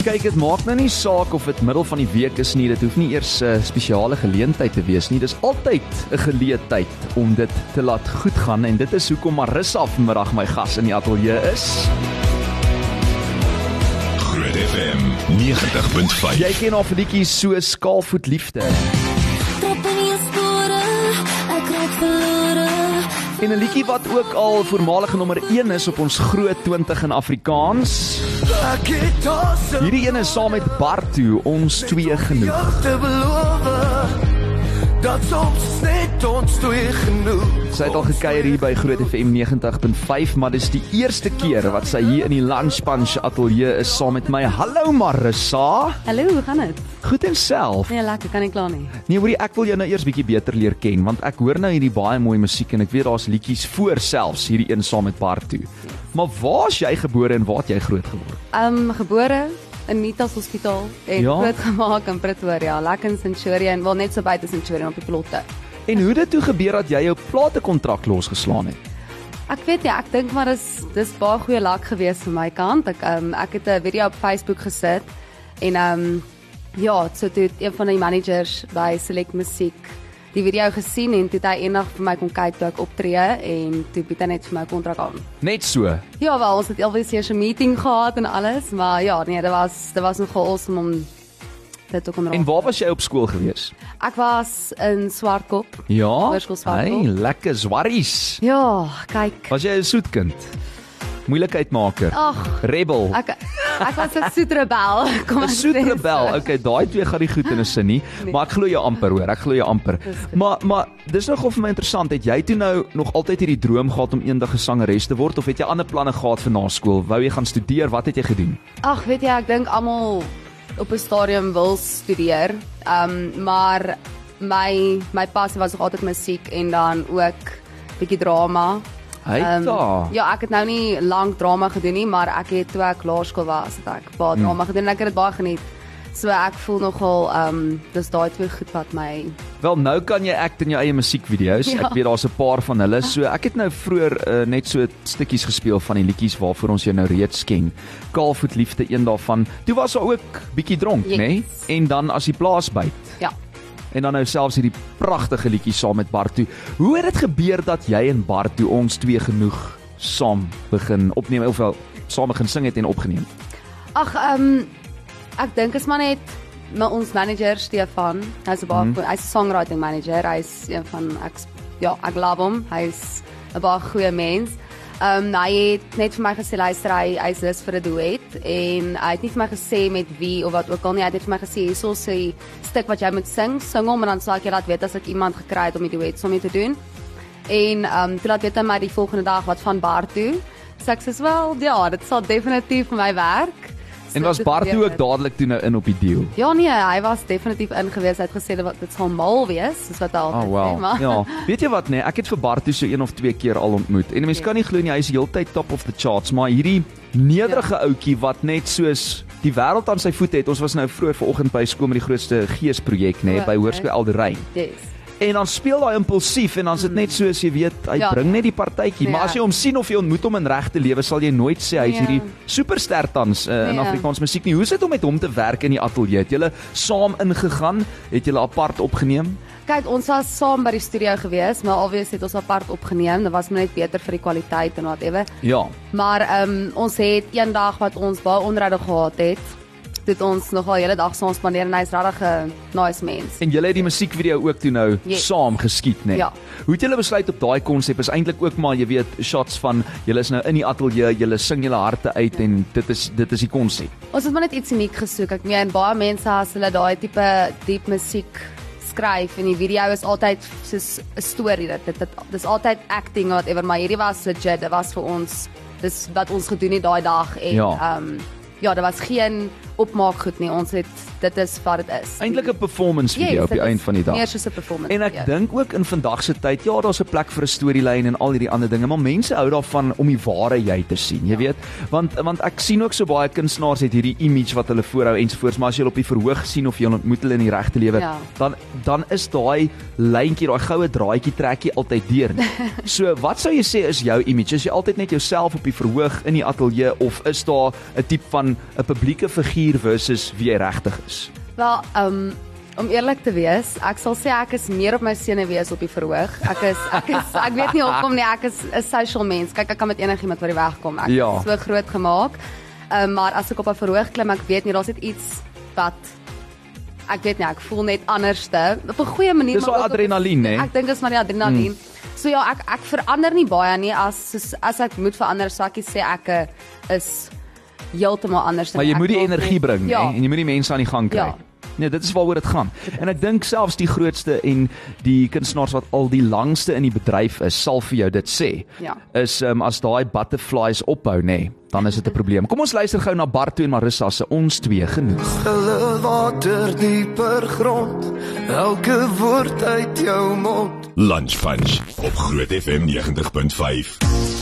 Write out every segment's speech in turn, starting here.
Kyk, dit maak nou nie saak of dit middel van die week is nie. Dit hoef nie eers 'n uh, spesiale geleentheid te wees nie. Dis altyd 'n geleentheid om dit te laat goed gaan en dit is hoekom Marissa vanmiddag my gas in die ateljee is. Groot FM 90.5. Jy ken al liedjies so Skaalvoet liefde. En 'n liedjie wat ook al voormalige nommer 1 is op ons groot 20 in Afrikaans. Hierdie een is saam met Bartu, ons twee genoeg. Dat soms net ons twee genoeg Sy het al gekuier hier by Groot FM 90.5, maar dis die eerste keer wat sy hier in die Lunch Punch ateljee is saam met my. Hallo Marissa. Hallo, hoe gaan dit? Goed en self. Nee, lekker, kan nie kla nie. Nee, hoorie, ek wil jou nou eers bietjie beter leer ken want ek hoor nou hierdie baie mooi musiek en ek weet daar's liedjies voor selfs hierdie een saam met Bartu. Maar waar's jy gebore en waar het jy groot geword? Um gebore in Nitas Hospitaal en Ja? groot gemaak in Pretoria, lekker in Centurion, wel net so buite Centurion op die plotte. En hoe dit toe gebeur dat jy jou platekontrak losgeslaan het? Ek weet nie, ek dink maar dis dis baie goeie luck gewees van my kant. Ek um ek het 'n video op Facebook gesit en um ja, so toe het een van die managers by Select Musiek die video gesien en toe het hy eendag vir my kom kyk toe ek optree en toe bied hy net vir my kontrak aan. Net so. Ja, wel, ons het alwees eers 'n meeting gehad en alles, maar ja, nee, dit was dit was nogal awesome om dit te kom raak. En waar was jy op skool gewees? Ek was in Swartkop. Ja. Hoërskool Swartkop. Hey, lekker swarries. Ja, kyk. Was jy 'n soet kind? Moeilikheidmaker. Ag, Rebel. ek ek was 'n soet rebel. Kom ons soet sê so. rebel. Okay, daai twee gaan nie goed in 'n sin nie, maar ek glo jou amper hoor. Ek glo jou amper. Maar maar dis nogal vir my interessant. Het jy toe nou nog altyd hierdie droom gehad om eendag 'n sangeres te word of het jy ander planne gehad vir na skool? Wou jy gaan studeer? Wat het jy gedoen? Ag, weet jy, ek dink almal op 'n stadium wil studeer. Ehm um, maar my my passie was nog altyd musiek en dan ook bietjie drama. Hey Ehm, da. ja, ek het nou nie lank drama gedoen nie, maar ek het toe ek laerskool was, het ek baie Hmm. drama gedoen en ek het dit baie geniet. So ek voel nogal ehm um, dis daai twee goed wat my Wel nou kan jy act in jou eie musiekvideo's. Ja. Ek weet daar's 'n paar van hulle. So ek het nou vroeër uh, net so stukkies gespeel van die liedjies waarvoor ons jou nou reeds ken. Kaalvoet liefde een daarvan. Toe was daar ook bietjie dronk, Yes. nê? Nee? En dan as die plaas byt. ja. En dan nou selfs hierdie pragtige liedjie saam met Bartu. Hoe het dit gebeur dat jy en Bartu ons twee genoeg saam begin opneem of wel saam begin sing het en opgeneem? Ag, ehm um, ek dink is maar net my ons manager Stefan. Hy's 'n baie Mhm. mm. hy's 'n songwriting manager. Hy's een van ek ja, ek love hom. Hy's 'n baie goeie mens. Ehm um, hy het net vir my gesê luister hy hy's lus vir 'n duet en hy het nie vir my gesê met wie of wat ook al nie. Hy het vir my gesê hierso sê stuk wat jy moet sing, sing hom en dan sal ek jou laat weet as ek iemand gekry het om die duet saam mee te doen. En ehm um, toe laat weet hy my die volgende dag wat van Bar toe. So ek sê wel, ja, dit sal definitief vir my werk. En was Bartu gebeur ook dadelik toe nou in op die deal? Ja nee, hy was definitief ingewees. Hy het gesê dit wat- dit sal mal wees, soos wat hy altyd Oh wow. sê, maar Ja, weet jy wat nee, ek het vir Bartu so een of twee keer al ontmoet. En mense Ja. kan nie glo nie hy is heeltyd top of the charts, maar hierdie nederige ja. ouetjie wat net soos die wêreld aan sy voete het. Ons was nou vroeër vanoggend by skool met die grootste geesprojek nê, nee, O, by okay. Hoërskool Elderein. yes. En dan speel hy impulsief en dan is dit net soos jy weet, hy ja. Ja. bring net die partytjie, maar Ja. as jy hom sien of jy ontmoet hom in regte lewe, sal jy nooit sê hy's Ja. hierdie superster tans uh, in Ja. Afrikaans musiek nie. Hoe is dit om met hom te werk in die ateljee? Het julle saam ingegaan? Het julle apart opgeneem? Kyk, ons was saam by die studio gewees, maar alwees het ons apart opgeneem. Dit was maar net beter vir die kwaliteit en whatever. Ja. Maar ehm um, ons het eendag wat ons baie onderhoude gehad het, het ons nogal hele dag saam spandeer en hy's regtig 'n nice mens. En julle het die musiekvideo ook toe nou Yes. saam geskiet, né? Ja. Hoe het julle besluit op daai konsep? Is eintlik ook maar, jy weet, shots van julle is nou in die ateljee, julle sing julle harte uit en dit is dit is die konsep. Ons het maar net iets uniek gesoek. Ek meen baie mense as hulle daai tipe diep musiek skryf en die video is altyd soos 'n storie dit dit, dis altyd acting whatever maar hierdie was legit dit was vir ons dis wat ons gedoen het daai dag en Ja. ehm um, ja daar was geen opmaak goed nie ons het dit is wat dit is. Eintlik 'n performance video op dit die is eind van die dag. Meer soos 'n performance. En ek video. dink ook in vandag se tyd, ja, daar's 'n plek vir 'n storielyn en al hierdie ander dinge, maar mense hou daarvan om die ware jy te sien, jy weet. Want want ek sien ook so baie kunstenaars het hierdie image wat hulle voorhou ensovoorts, maar as jy hulle op die verhoog sien of jy hulle ontmoet hulle in die regte lewe, Ja. dan dan is daai lyntjie, daai goue draadjie trek jy altyd deur. so, wat sou jy sê is jou image? Is jy altyd net jouself op die verhoog in die ateljee of is daar 'n tipe van 'n publieke figuur versus wie jy regtig is? Wel, um om eerlik te wees, ek sal sê ek is meer op my senuwees op die verhoog. Ek is ek is ek weet nie hoekom nie, ek is 'n social mens. Kyk, ek kan met enigiemand oor die weg kom. Ek Ja. is so groot gemaak. Um maar as ek op 'n verhoog klim, ek weet nie, daar's net iets wat ek weet nie, ek voel net anderste op 'n goeie manier. Dis daai adrenalien, hè? Ek dink dit is maar die adrenalien. Mm. So ja, ek ek verander nie baie nie as soos, as ek moet verander, sou ek sê ek eh, is heeltemal anders Maar jy moet die energie net- bring, ja. hè, en jy moet die mense aan die gang kry. Ja. Nee, dit is waaroor dit gaan. En ek dink selfs die grootste en die kunstenaars wat al die langste in die bedryf is, sal vir jou dit sê. Ja. Is um, as daai butterflies ophou, nê, nee, dan is dit 'n probleem. Kom ons luister gou na Bartu en Marissa se ons twee genoeg. Stille water dieper grond Elke woord uit jou mond Lunch Punch op Groot FM 90.5.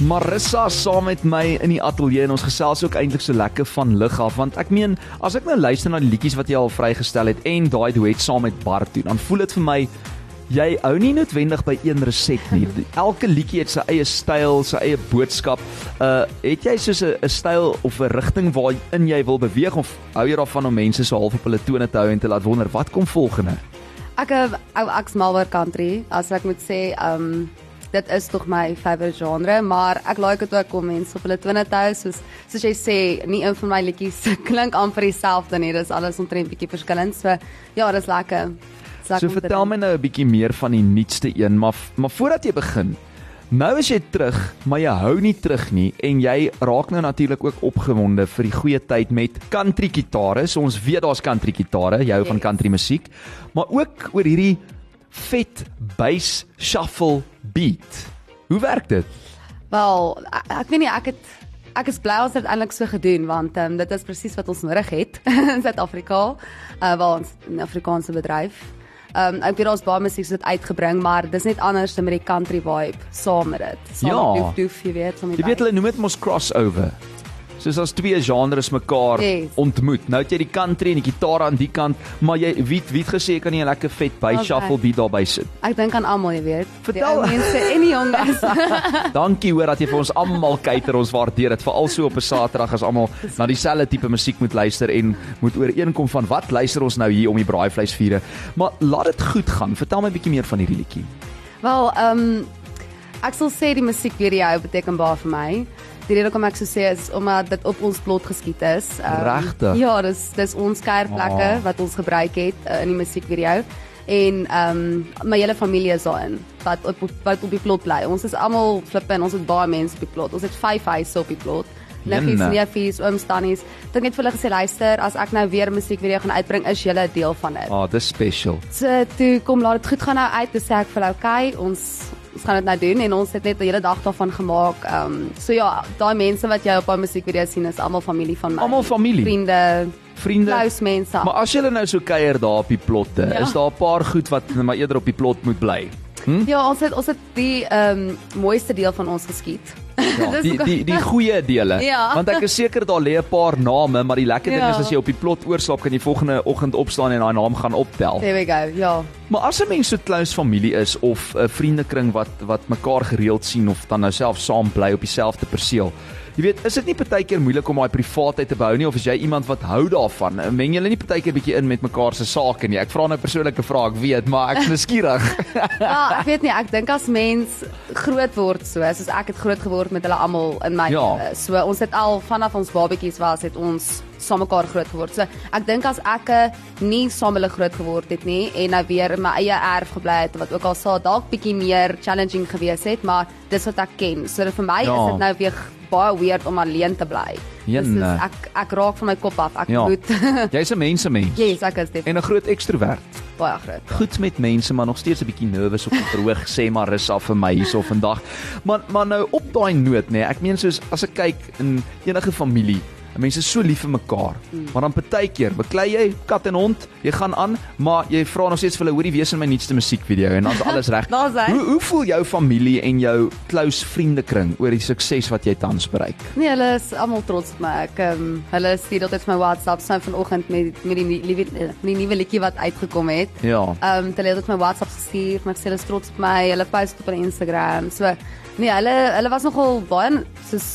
Marissa saam met my in die ateljee en ons gesels ook eintlik so lekker van lig af want ek meen as ek nou luister na die liedjies wat jy al vrygestel het en daai duet saam met Bart doen dan voel dit vir my jy hou nie noodwendig by een reset nie. Elke liedjie het sy eie styl, sy eie boodskap. Uh het jy soos 'n styl of 'n rigting waarin jy wil beweeg of hou jy daarvan om mense so half op hulle tone te hou en te laat wonder wat kom volgende? Ek ou ek's mal oor country, as ek moet sê, um dit is tog my favourite genre, maar ek like dit ook om mense op hulle tone te hou, soos soos jy sê, nie een van my liedjies klink amper dieselfde nie, dis alles omtrent bietjie verskillend. So ja, dis lekker. Dis lekker So vertel my nou 'n bietjie meer van die nuutste een, maar maar voordat jy begin, nou is jy terug, maar jy hou nie terug nie en jy raak nou natuurlik ook opgewonde vir die goeie tyd met country gitare. So ons weet daar's country gitare, jy hou van Yes. country musiek, maar ook oor hierdie vet bass shuffle beat. Hoe werk dit? Wel, ek, ek weet nie ek het ek is bly ons het eintlik so gedoen want um, dit is presies wat ons nodig het in Suid-Afrika. Uh waar ons 'n Afrikaanse bedryf. Um ek weet daar's baie musiek wat uitgebring, maar dis net anders met die country vibe saam met dit. Saam Ja. met doef doef, jy weet, saam met Jy weet hulle noem dit mos crossover. Soos as twee genres mekaar Yes. ontmoet. Nou het jy die country en die gitaar aan die kant, maar jy wie wie het gesê kan jy 'n lekker vet bass Okay. shuffle beat daarby sit. Ek dink aan almal, jy weet. Vertel. Die mense en die jonges. Dankie hoor dat jy vir ons almal kuier. Ons waardeer dit veral so op 'n Saterdag as almal na dieselfde tipe musiek moet luister en moet ooreenkom van wat luister ons nou hier om die braaivleisvure. Maar laat dit goed gaan. Vertel my 'n bietjie meer van hierdie liedjie. Wel, ehm um, ek sal sê die musiekvideo beteken baie vir my. Die rede hoekom ek so sê is omdat dit op ons plot geskiet is. Um, Regtig? Ja, dis dis ons kuierplekke Ah. wat ons gebruik het uh, in die musiekvideo. En ehm um, my hele familie is daarin wat op wat op die plot bly. Ons is almal flippe en ons het baie mense op die plot. Ons het 5 huise op die plot. Liggies, Jenne. neefies, ooms, tannies. Ek het net vir hulle gesê luister, as ek nou weer 'n musiekvideo gaan uitbring, is julle 'n deel van dit. Ah, dis special. So toe kom laat dit goed gaan nou uit. Dis sê ek vir hulle, okay, ons ons gaan dit nou doen en ons het net 'n hele dag daarvan gemaak. Ehm um, so ja, daai mense wat jy op daai musiekvideo sien is almal familie van my. Almal familie? Vriende, Vriende. close mense. Maar as jy nou so kuier daar op die plotte, Ja. is daar 'n paar goed wat maar eerder op die plot moet bly. Ja, ons het ons het die ehm um, mooiste deel van ons geskiet. Ja, die die die goeie dele. Ja. Want ek is seker daar lê 'n paar name, maar die lekker ding Ja. is as jy op die plot oorslaap, kan jy volgende oggend opstaan en daai naam gaan optel. There we go. Ja. Maar as 'n mens so close familie is of 'n vriendekring wat wat mekaar gereeld sien of dan nou self saam bly op dieselfde perseel. Jy weet, is dit nie partykeer moeilik om daai privaatheid te behou nie of is jy iemand wat hou daarvan? Meng julle nie partykeer bietjie in met mekaar se sake nie? Ek vra nou 'n persoonlike vraag, ek weet, maar ek is nuuskierig. Wel, ek weet nie, ek dink as mens groot word so, soos ek het groot geword met hulle almal in my Ja. lewe. So ons het al vanaf ons babetjies was het ons saam mekaar groot geword. So ek dink as ek eh, nie saam hulle groot geword het nie en nou weer in my eie erf gebly het wat ook al sou dalk bietjie meer challenging gewees het, maar dis wat ek ken. So vir my Ja. is dit nou weer baie weird om alleen te bly. Dis Jenne. is ek ek raak van my kop af. Ek Ja. moet Jy's 'n mensemens Yes, ek is dit en 'n groot ekstrovert. baie groot. goed met mense maar nog steeds 'n bietjie nervus op die verhoog sê maar rus af vir my hierso vandag. Maar maar nou op daai noot nê, nee, ek meen soos as ek kyk in enige familie Mense is so lief vir mekaar. Mm. Maar dan partykeer beklei jy kat en hond, jy gaan aan, maar jy vra nog steeds vir hulle hoorie wees in my nuutste musiekvideo en dan's alles reg. Hoe hoe voel jou familie en jou close vriendekring oor die sukses wat jy tans bereik? Nee, hulle is almal trots op my. Ek ehm um, hulle stuur altyd vir my WhatsApp sy vanoggend met met die nuwe die nuwe liedjie wat uitgekom het. Ja. Ehm um, hulle het dit my WhatsApp gestuur, maar ek sê hulle is trots op my. Hulle post op hulle Instagram. So nee, hulle hulle was nogal baie soos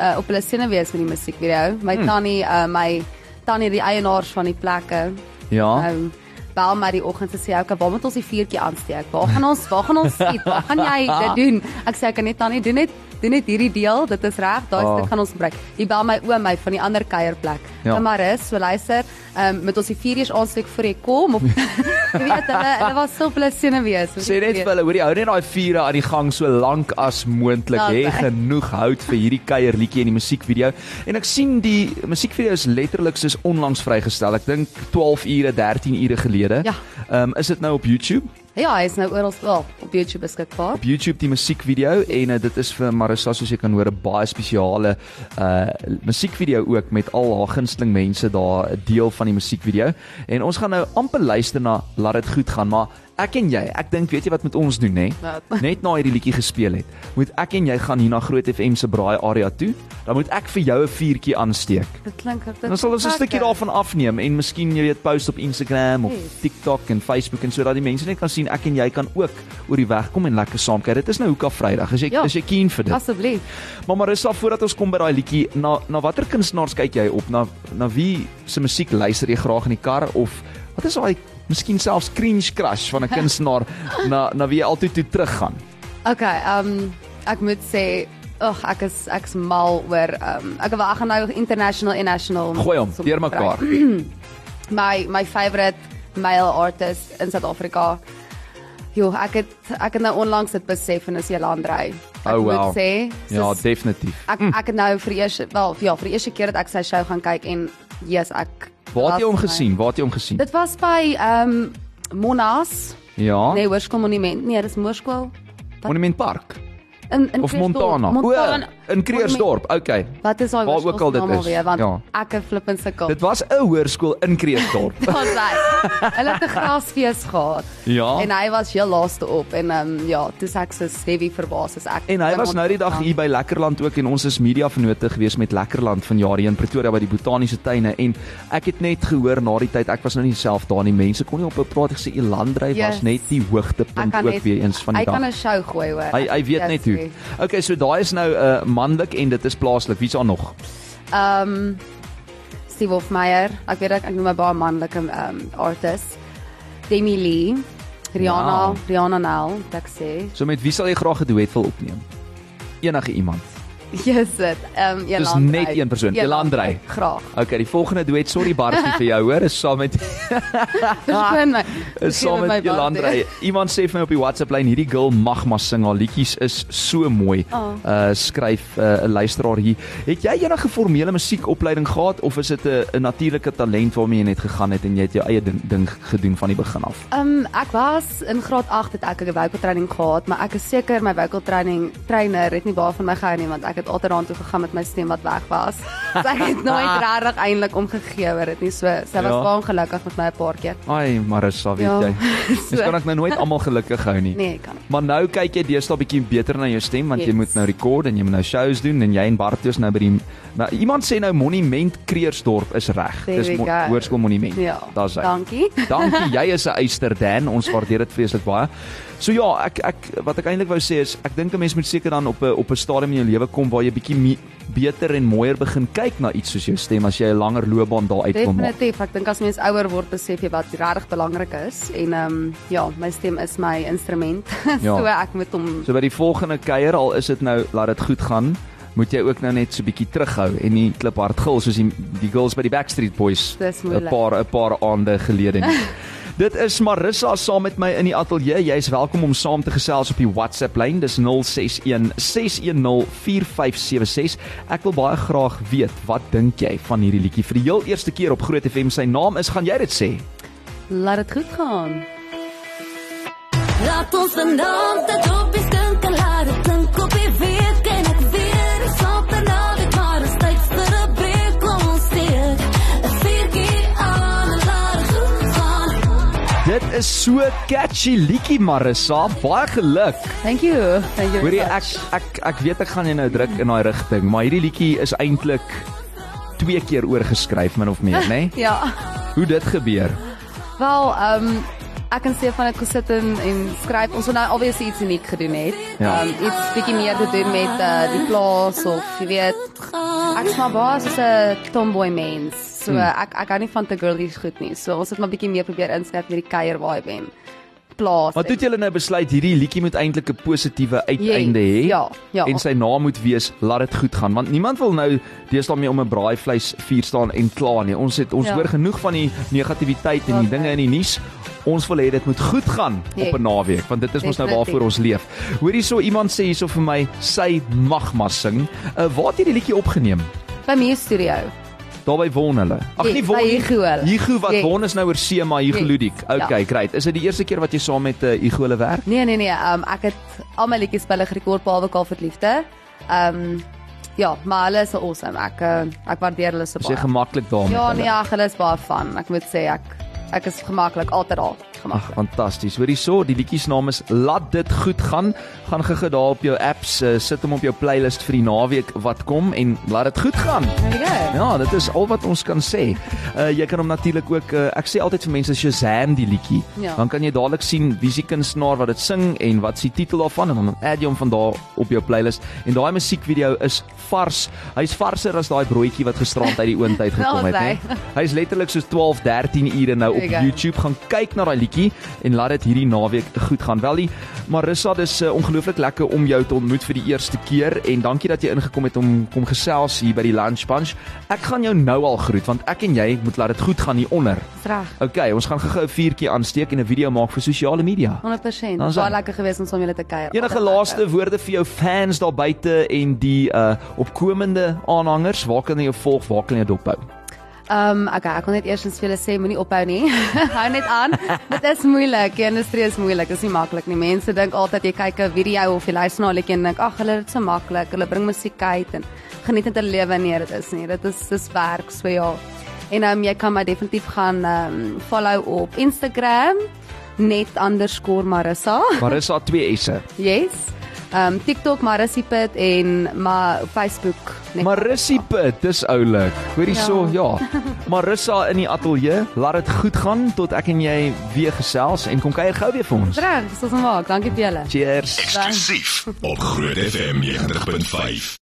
uh, op hulle senuwees met die musiekvideo. My hmm. tannie, uh, my tannie die eienaars van die plekke. Ja. Um, bel my die oggend te sê, "Oké, waar moet ons die vuurtjie aansteek? Waar gaan ons, waar gaan ons skiet? Waar gaan jy dit doen?" Ek sê, "Ek kan net tannie doen net doen net hierdie deel, dit is reg, daai Ah. stuk gaan ons gebruik." Die bel my oom my van die ander kuierplek. Ja. Ja. Maar is, so luister, ehm um, met ons die vuurtjies aansteek voor jy kom of jy weet hulle hulle was so hulle senuwees. Sê net vir hulle, hoorie, hou net daai vure aan die gang so lank as moontlik. Ja, Hê genoeg hout vir hierdie kuierliedjie en die musiekvideo. En ek sien die musiekvideo is letterlik soos onlangs vrygestel. Ek dink 12 ure, 13 ure gelede. Ja. Ehm um, is dit nou op YouTube? Ja, hy is nou oral wel op YouTube beskikbaar. Op YouTube die musiekvideo en uh, dit is vir Marissa soos jy kan hoor 'n baie spesiale uh musiekvideo ook met al haar gunsteling mense daar 'n deel van die musiekvideo. En ons gaan nou amper luister na Laat dit goed gaan, maar ek en jy, ek dink weet jy wat met ons doen nê? Wat? Net na hierdie liedjie gespeel het, moet ek en jy gaan hier na Groot FM se braai area toe. Dan moet ek vir jou 'n vuurtjie aansteek. Dit klink dit. Dan sal ons 'n stukkie daarvan afneem en miskien jy weet post op Instagram of Yes. TikTok en Facebook en sodat die mense net kan sien ek en jy kan ook oor die weg kom en lekker saam kuier. Dit is nou Hoeka Vrydag. Is jy Ja. is jy keen vir dit? Asseblief. Maar Marissa, voordat ons kom by daai liedjie, na na watter kunstenaars kyk jy op? Na na wie se musiek luister jy graag in die kar of wat is daai miskien selfs cringe crush van 'n kunstenaar na na wie jy altyd toe teruggaan? Okay, ehm um, ek moet sê Ag ek is ek's mal oor ehm um, ek wil ek gaan nou international en national Gooi hom sommer deur mekaar. my my favorite male artist in Suid-Afrika. Jo, ek het ek het nou onlangs dit besef en is Jelandrey. Ek Oh, wow. moet sê, Ja, soos- definitief. ek ek het nou vir eers wel ja, vir die eerste keer dat ek sy show gaan kyk en yes, ek Waar het jy hom gesien? Waar het jy hom gesien? Dit was by ehm um, Monas. Ja. Nee, Hoërskool Monument. Nee, dis Moerskool. Monument Park In in of Kreersdorp. Montana. Montana. O, in Kreersdorp. Okay. Wat is daai Waar ook al dit is, alweer want ja. ek het flippend sukkel. Dit was 'n hoërskool in Kreersdorp. was hy. Hulle het 'n grasfees gehad. Ja. En hy was heel laaste op en ehm um, ja, dis ek so heavy verbaas as ek. En hy was nou die dag hier by Lekkerland ook en ons is media vennote gewees met Lekkerland van jare in Pretoria by die botaniese tuine en ek het net gehoor na die tyd ek was nou nie self daar nie mense kon nie op 'n praat gesê Elandrey was Yes. net die Ek hoogtepunt ook net weer eens van die Hy dag. kan 'n show gooi hoor. Hy hy weet Yes, net hoe. Nee. Okay, so daai is nou 'n uh, manlik en dit is plaaslik. Wie's daar nog? Ehm um, Steve Hofmeyer, ek weet ek, ek noem my baie manlike ehm um, artist. Demi Lee, Rihanna, Wow. Rihanna Nel, wat ek sê. So met wie sal jy graag 'n duet wil opneem? Enige iemand. Yes, dit. Ehm um, Dis net een persoon, Jelandrey. Graag. Okay, die volgende duet, sorry Bartie vir jou hoor, is saam met Verskoon my. is saam met Jolandrey. Iemand sê vir my op die WhatsApp lyn hierdie girl mag maar sing. Haar liedjies is so mooi. Oh. Uh skryf uh, 'n luisteraar hier. Het jy enige formele musiekopleiding gehad of is dit 'n 'n natuurlike talent waarmee jy net gegaan het en jy het jou eie ding, ding gedoen van die begin af? Ehm um, ek was in graad 8 het ek 'n vocal training gehad, maar ek is seker my vocal training trainer het nie baie van my gehou nie want ek het altyd daartoe gegaan met my stem wat weg was. So ek het nooit regtig eintlik omgegee oor dit nie. So sy was Ja. baie ongelukkig met my 'n paar keer. Ai, Marissa, weet Ja. jy. Dis kan ek nou nooit almal gelukkig hou nie. Nee, kan. Maar nou kyk jy deesdae bietjie beter na jou stem want jy Yes. moet nou rekord en jy moet nou shows doen en jy en Bartus nou by die nou, iemand sê nou Monument Kreersdorp is reg. Dis mo. Hoërskool Monument. Ja. Daar's hy. Dankie. Dankie, jy is 'n eyster Dan. Ons waardeer dit vreeslik baie. So ja, ek ek wat ek eintlik wou sê is ek dink 'n mens moet seker dan op 'n op 'n stadium in jou lewe kom waar jy bietjie beter en mooier begin kyk na iets soos jou stem as jy 'n langer loopbaan daar uit wil maak. Definitief. Ek dink as mens ouer word, besef jy wat regtig belangrik is en ehm um, ja, my stem is my instrument. Ja. so ek moet hom So by die volgende kuier al is dit nou laat dit goed gaan, moet jy ook nou net so bietjie terughou en nie kliphard gil soos die die girls by die Backstreet Boys 'n paar 'n paar aande gelede nie. Dit is Marissa saam met my in die ateljee. Jy's welkom om saam te gesels op die WhatsApp lyn. Dis 061 610 4576. Ek wil baie graag weet, wat dink jy van hierdie liedjie vir die heel eerste keer op Groot FM? Sy naam is, gaan jy dit sê? laat dit goed gaan. Laat ons vanaand dit op is so catchy liedjie Marissa. Baie geluk. Thank you. Thank you. Hoorie ek ek ek weet ek gaan jou nou druk in daai rigting, maar hierdie liedjie is eintlik twee keer oorgeskryf min of meer, né? Nee? Ja. Hoe dit gebeur. Wel, ehm um, ek en Stefan het gesit en, en skryf. Ons het nou obviously iets uniek gedoen het. Ja. Ehm um, iets bietjie meer te doen met uh, die plaas of jy weet ek is maar baas is 'n tomboy mens. So Hmm. ek ek hou nie van te girlies goed nie. So ons het maar bietjie meer probeer inskryf met die kuier vibe en plaas. Maar toe het julle nou besluit hierdie liedjie moet eintlik 'n positiewe uiteinde Yes, hê. ja, ja. En sy naam moet wees laat dit goed gaan want niemand wil nou deesdae mee om 'n braaivleis vuur staan en kla nie. Ons het ons Ja. hoor genoeg van die negativiteit en die dinge in die nuus. Ons wil hê dit moet goed gaan Yes. op 'n naweek want dit is mos nou waarvoor ons leef. Hoor hierso iemand sê hierso vir my sy mag maar sing. Uh, waar het jy die liedjie opgeneem? by my studio. Daarby won hulle. Ag by won. Hugo. Hugo wat Yes. won is nou oor see maar Hugo Yes. Ludik. Okay, Ja. great. Is dit die eerste keer wat jy saam met uh, Hugo hulle werk? Nee nee nee, um, ek het al my liedjies by hulle gerekord behalwe Kaal vir liefde. Ehm um, ja, maar hulle is awesome. Ek uh, ek waardeer hulle so Is jy baie. gemaklik daarmee? Ja, nee, ag, hulle is baie van. Ek moet sê ek ek is gemaklik altyd daar. Ag, Gemaklik. fantasties. Hoor hierso, die liedjie se naam is Laat dit goed gaan. Gaan gou-gou daar op jou apps, uh, sit hom op jou playlist vir die naweek wat kom en laat dit goed gaan. Go. Ja, dit is al wat ons kan sê. Uh jy kan hom natuurlik ook uh, ek sê altyd vir mense Shazam die liedjie. Ja. Dan kan jy dadelik sien wie se kunstenaar wat dit sing en wat se titel daarvan en dan add jy hom van daar op jou playlist. En daai musiekvideo is vars. Hy's varser as daai broodjie wat gisterand uit die oond uit gekom het, Nou, sy. Hy's letterlik soos 12, 13 ure nou op you go. YouTube gaan kyk na daai liedjie en laat dit hierdie naweek goed gaan. Wel, die Marissa, dis uh, ongelooflik lekker om jou te ontmoet vir die eerste keer en dankie dat jy ingekom het om kom gesels hier by die Lunch Bunch. Ek gaan jou nou al groet want ek en jy moet laat dit goed gaan hier onder. Reg. Okay, ons gaan gou-gou 'n vuurtjie aansteek en 'n video maak vir sosiale media. 100%. Dan is Baie hy. lekker geweest om saam julle te kuier. Enige laaste lekker. woorde vir jou fans daar buite en die uh opkomende aanhangers, waar kan hulle jou volg, waar kan hulle jou dophou? Ehm um, okay, ek wil net eers vir julle sê moenie ophou nie. Hou net aan. Dit is moeilik. Die industrie is moeilik. Dit is nie maklik nie. Mense dink altyd jy kyk 'n video of jy luister na 'n liedjie en dink ag, hulle dit so maklik. Hulle bring musiek uit en geniet net hulle lewe nee, dit is nie. Dit is dis werk, so ja. En ehm um, jy kan my definitief gaan ehm um, follow op Instagram net_marissa. Marissa 2 S'e. Yes. Um, TikTok Marissipit en maar Facebook net Marissie Pit, dis oulik. Hoorie so, ja. Marissa in die ateljee, laat dit goed gaan tot ek en jy weer gesels en kom kuier gou weer vir ons. Reg, dis ons maak. Dankie vir julle. Cheers. Eksklusief op Groot FM 90.5.